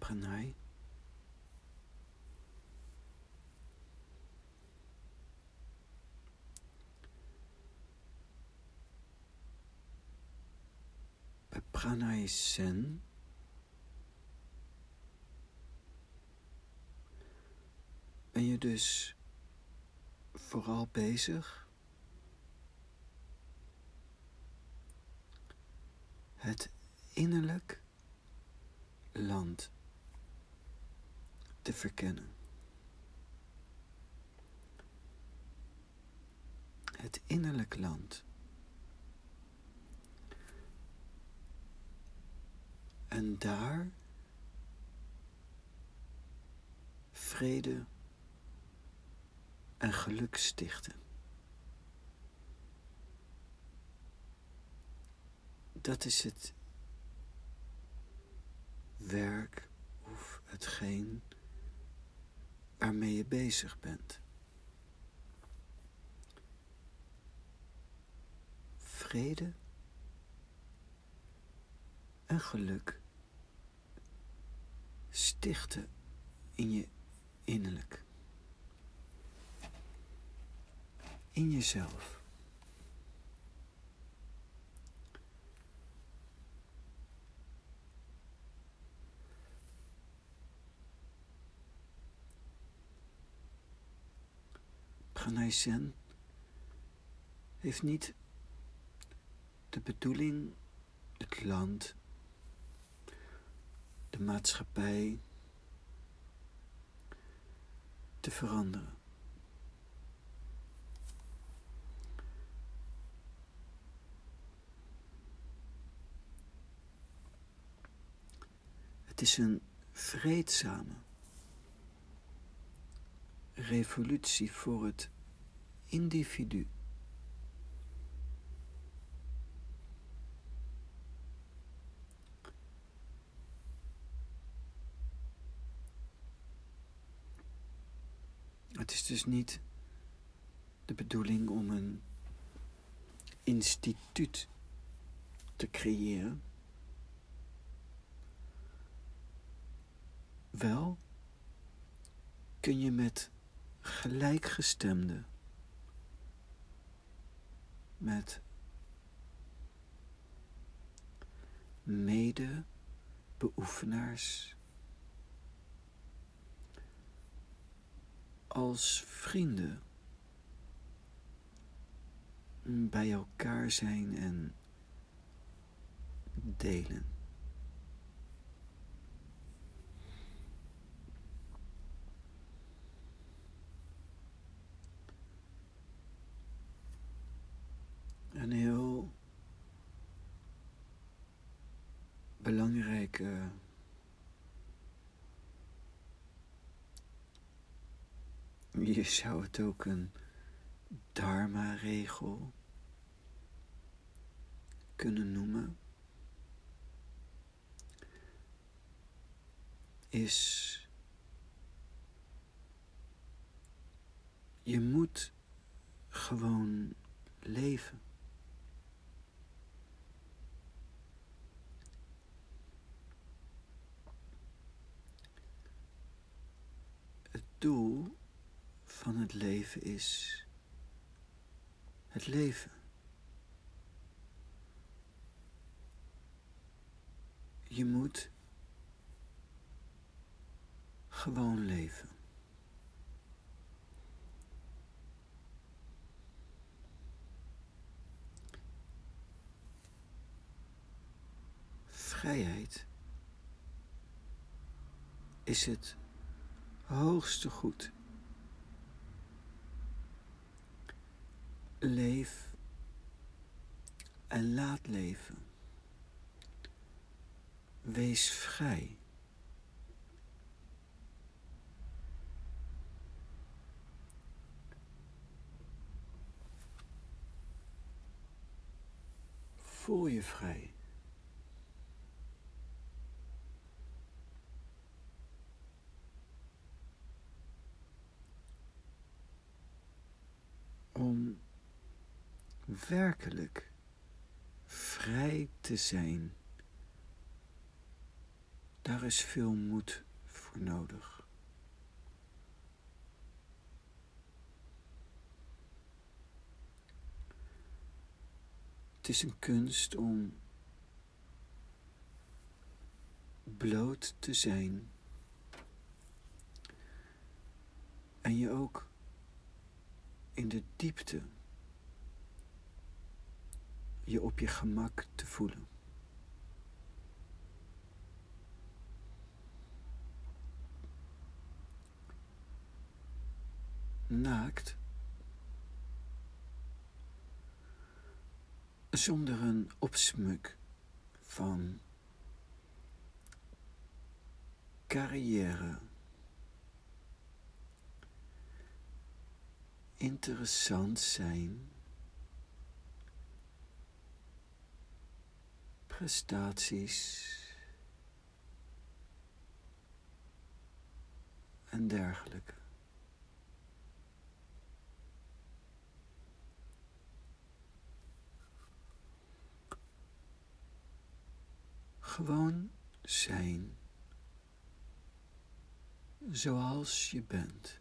pranay. Bij pranay sen. Ben je dus vooral bezig? Het innerlijk land verkennen. Het innerlijk land. En daar vrede en geluk stichten. Dat is het werk of hetgeen waarmee je bezig bent. Vrede en geluk stichten in je innerlijk. In jezelf. Heeft niet de bedoeling het land, de maatschappij te veranderen. Het is een vreedzame revolutie voor het individu. Het is dus niet de bedoeling om een instituut te creëren. Wel kun je met gelijkgestemde, met mede-beoefenaars als vrienden bij elkaar zijn en delen. Een heel belangrijke Je zou het ook een dharma-regel kunnen noemen. Is je moet gewoon leven. Het doel van het leven is het leven. Je moet gewoon leven. Vrijheid is het hoogste goed. Leef en laat leven. Wees vrij. Voel je vrij. Om werkelijk vrij te zijn, Daar is veel moed voor nodig. Het is een kunst om bloot te zijn en je ook in de diepte je op je gemak te voelen. Naakt, zonder een opsmuk van carrière. Interessant zijn. Prestaties. En dergelijke. Gewoon zijn zoals je bent.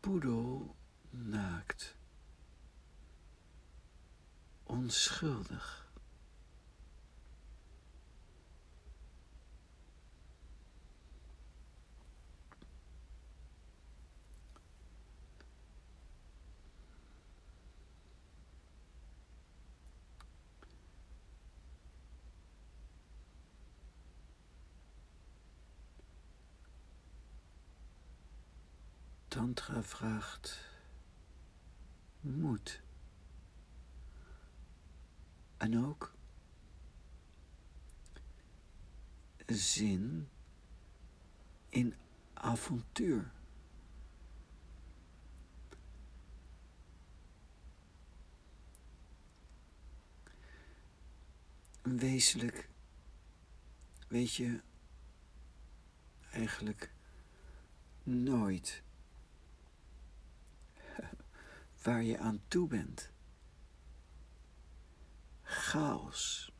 Poedel naakt, onschuldig. Tantra vraagt moed. En ook zin in avontuur. Wezenlijk, weet je, eigenlijk nooit waar je aan toe bent. Chaos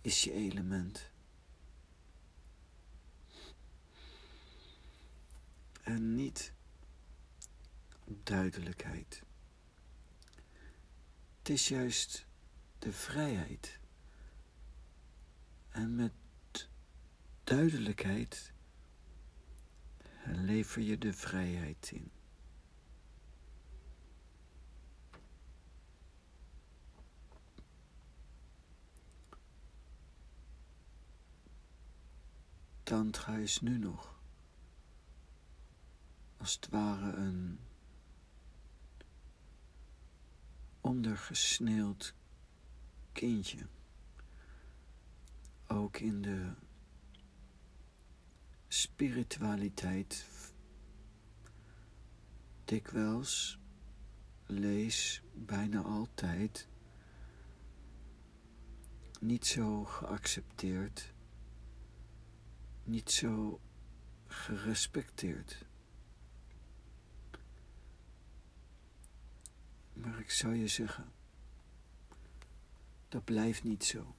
is je element. En niet duidelijkheid. Het is juist de vrijheid. En met duidelijkheid lever je de vrijheid in. Tantra is nu nog als het ware een ondergesneeuwd kindje. Ook in de spiritualiteit dikwijls lees bijna altijd niet zo geaccepteerd, niet zo gerespecteerd. Maar ik zou je zeggen, dat blijft niet zo.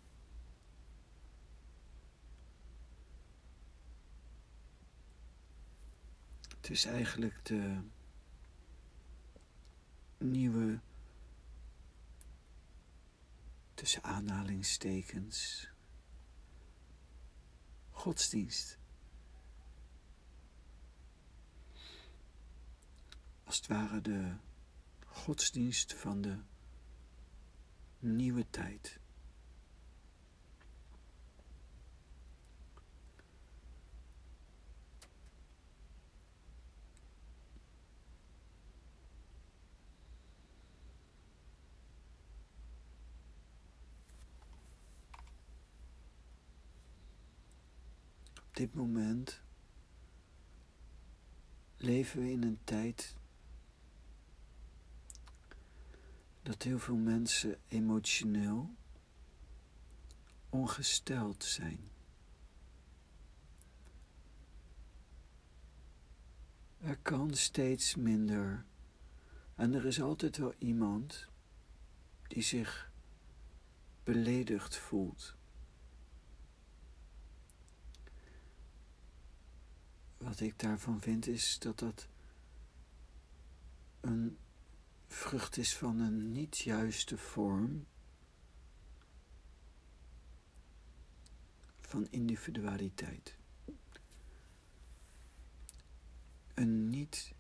Het is eigenlijk de nieuwe, tussen aanhalingstekens, godsdienst. Als het ware de godsdienst van de nieuwe tijd. Dit moment leven we in een tijd dat heel veel mensen emotioneel ongesteld zijn. Er kan steeds minder En er is altijd wel iemand die zich beledigd voelt. Wat ik daarvan vind is dat dat een vrucht is van een niet juiste vorm van individualiteit. Een niet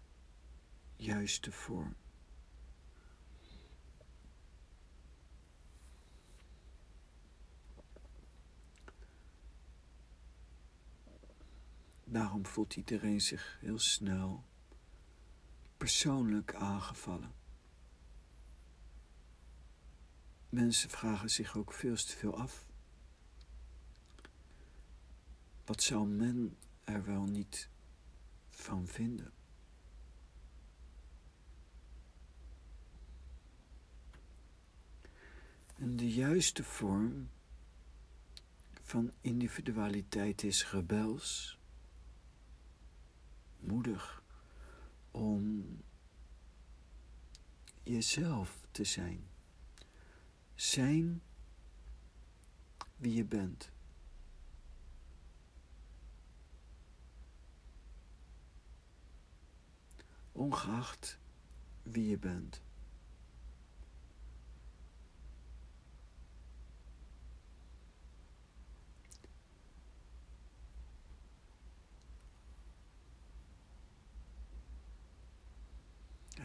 juiste vorm. Daarom voelt iedereen zich heel snel persoonlijk aangevallen. Mensen vragen zich ook veel te veel af. Wat zou men er wel niet van vinden? En de juiste vorm van individualiteit is rebels, moedig om jezelf te zijn. Zijn wie je bent. Ongeacht wie je bent.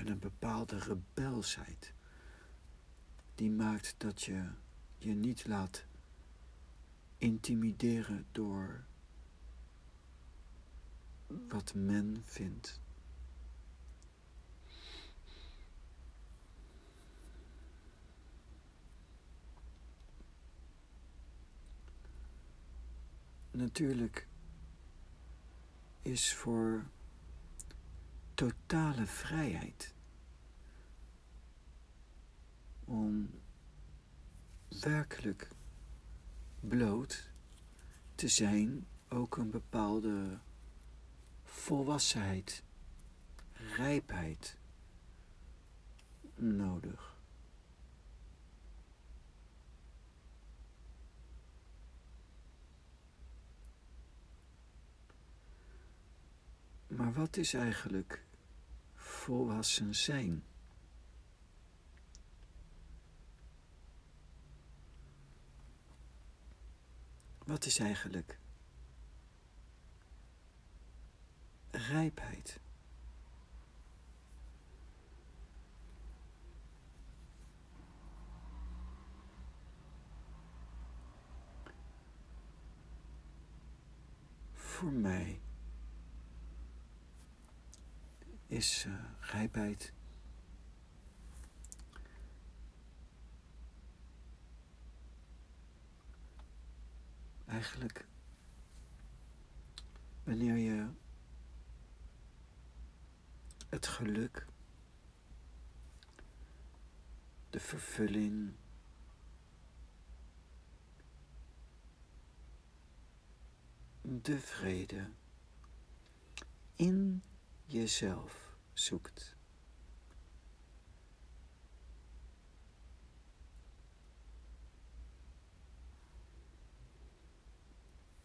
En een bepaalde rebelsheid. Die maakt dat je je niet laat intimideren door wat men vindt. Natuurlijk is voor totale vrijheid om werkelijk bloot te zijn ook een bepaalde volwassenheid, rijpheid nodig. Maar wat is eigenlijk volwassen zijn. Wat is eigenlijk rijpheid? Voor mij is uh, rijpheid. Eigenlijk wanneer je het geluk, de vervulling, de vrede in jezelf zoekt.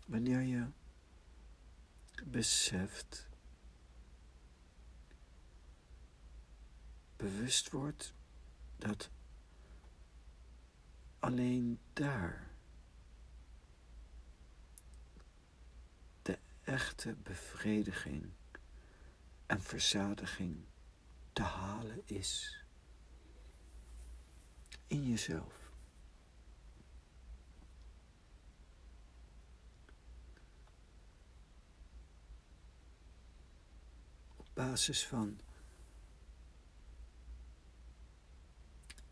Wanneer je beseft, bewust wordt dat alleen daar de echte bevrediging en verzadiging te halen is. In jezelf. Op basis van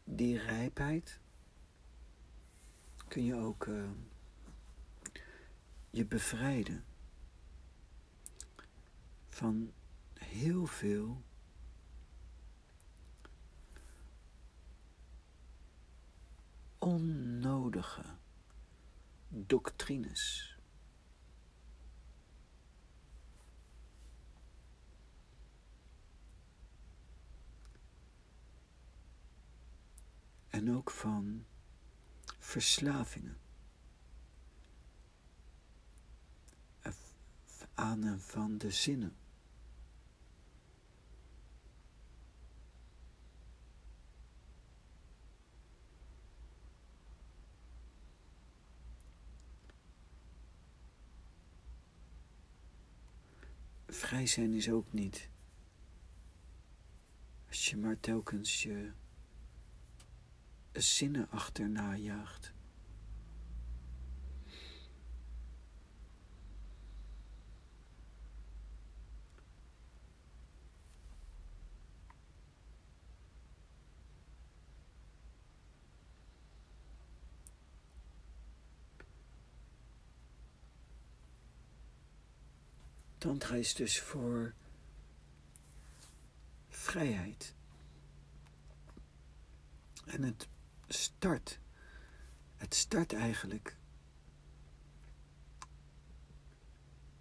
die rijpheid kun je ook uh, je bevrijden van heel veel onnodige doctrines. en ook van verslavingen. Aan en van de zinnen. Vrij zijn is ook niet als je maar telkens je zinnen achterna jaagt. Tantra is dus voor vrijheid. En het start, het start eigenlijk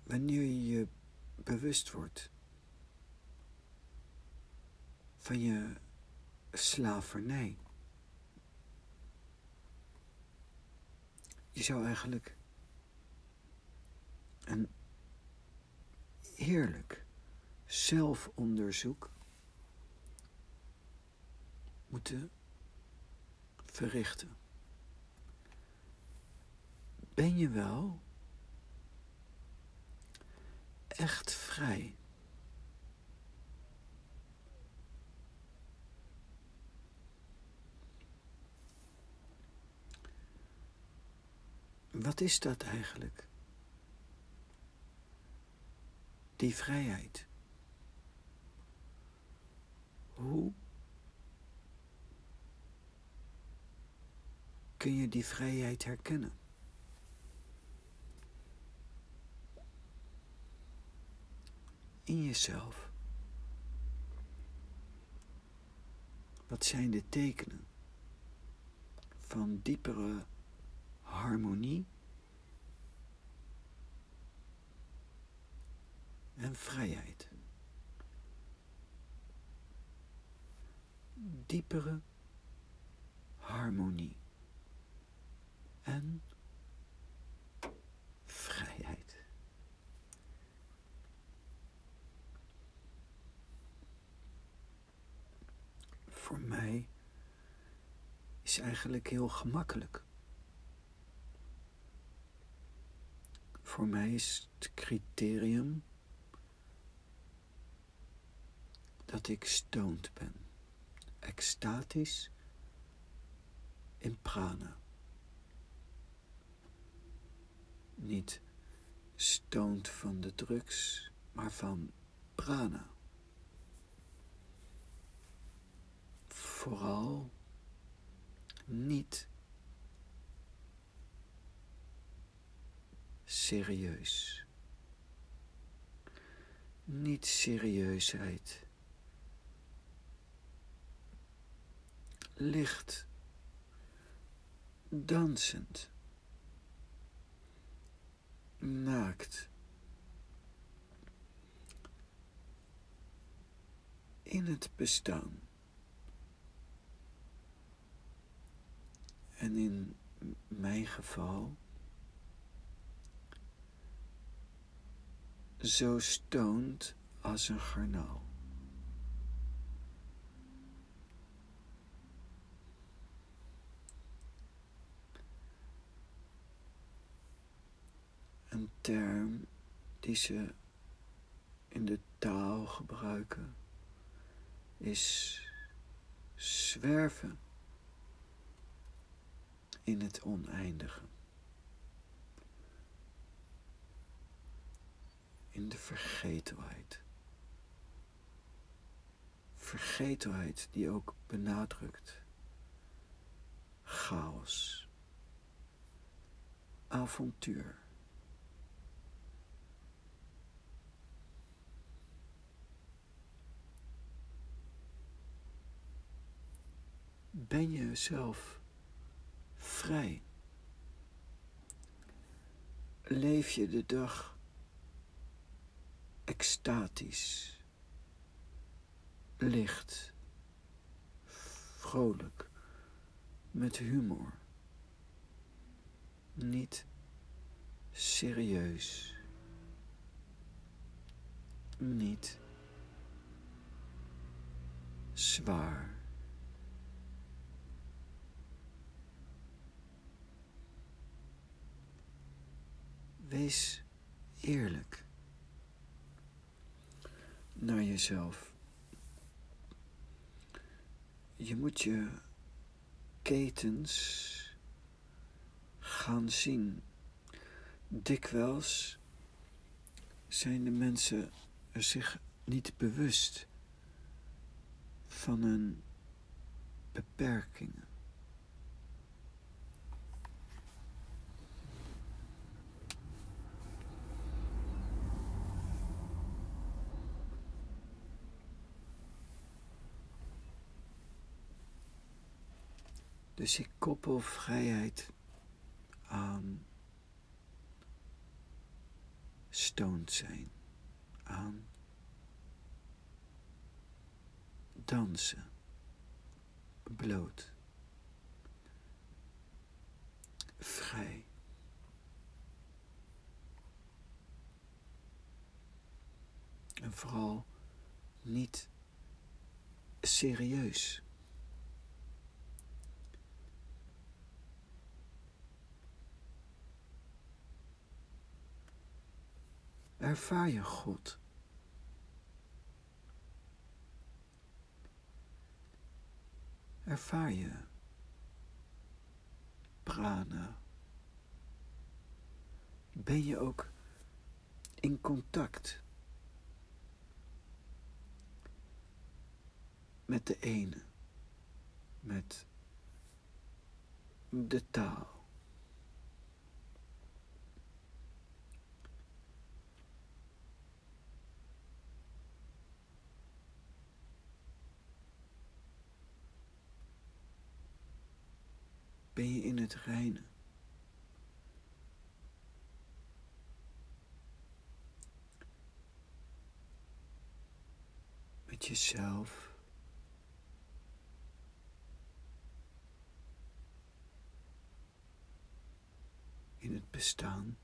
wanneer je je bewust wordt van je slavernij. Je zou eigenlijk een heerlijk zelfonderzoek moeten verrichten. Ben je wel echt vrij? Wat is dat eigenlijk? Die vrijheid. Hoe kun je die vrijheid herkennen? In jezelf. Wat zijn de tekenen van diepere harmonie en vrijheid? Diepere harmonie en vrijheid. Voor mij is eigenlijk heel gemakkelijk. Voor mij is het criterium dat ik stoned ben, extatisch in prana. niet stoont van de drugs, maar van prana. Vooral niet serieus. Niet serieusheid. Licht, dansend naakt. In het bestaan. En in mijn geval zo stoont als een garnaal. Een term die ze in de taal gebruiken is zwerven in het oneindige. In de vergetelheid. Vergetelheid die ook benadrukt chaos, avontuur. Ben je zelf vrij? Leef je de dag extatisch, licht, vrolijk, met humor, niet serieus, niet zwaar. Wees eerlijk naar jezelf. Je moet je ketens gaan zien. Dikwijls zijn de mensen er zich niet bewust van hun beperkingen. Dus ik koppel vrijheid aan stoned zijn, aan dansen, bloot, vrij. En vooral niet serieus. Ervaar je God. Ervaar je prana. Ben je ook in contact met de ene, met de taal. Ben je in het reine. Met jezelf. In het bestaan.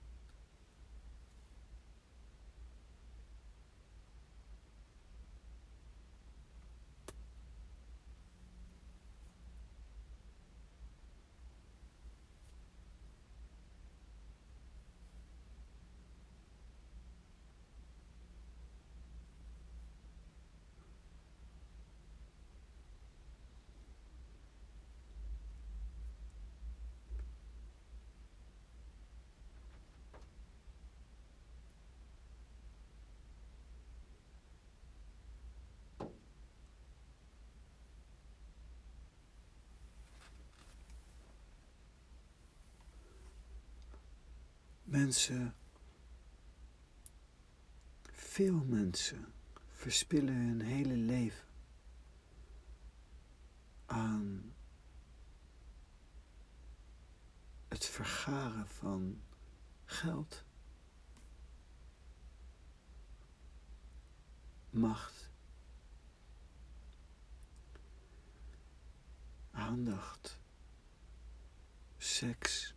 Mensen, veel mensen verspillen hun hele leven aan het vergaren van geld, macht, aandacht, seks.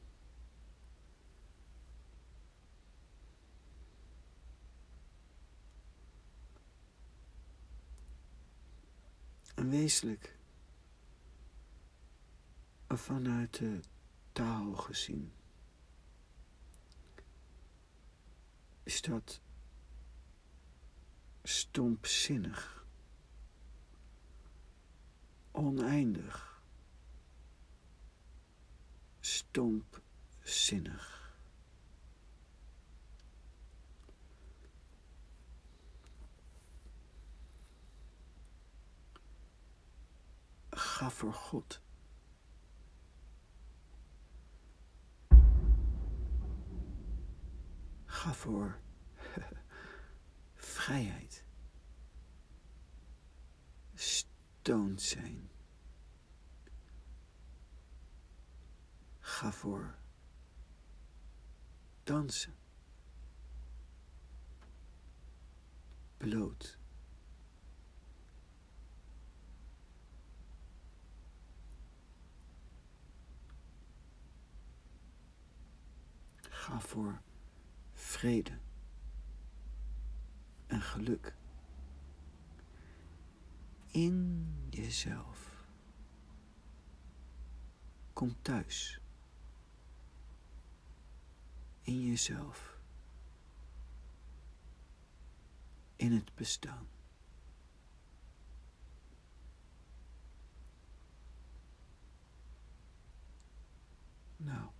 En wezenlijk, vanuit de taal gezien, is dat stompzinnig, oneindig, stompzinnig. Ga voor God. Ga voor vrijheid. Stoned zijn. Ga voor dansen. Bloot. Ga voor vrede en geluk in jezelf. Kom thuis in jezelf, in het bestaan. Nou.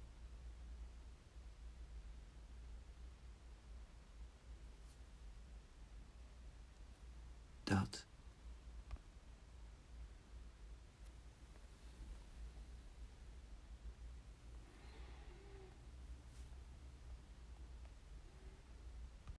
Dat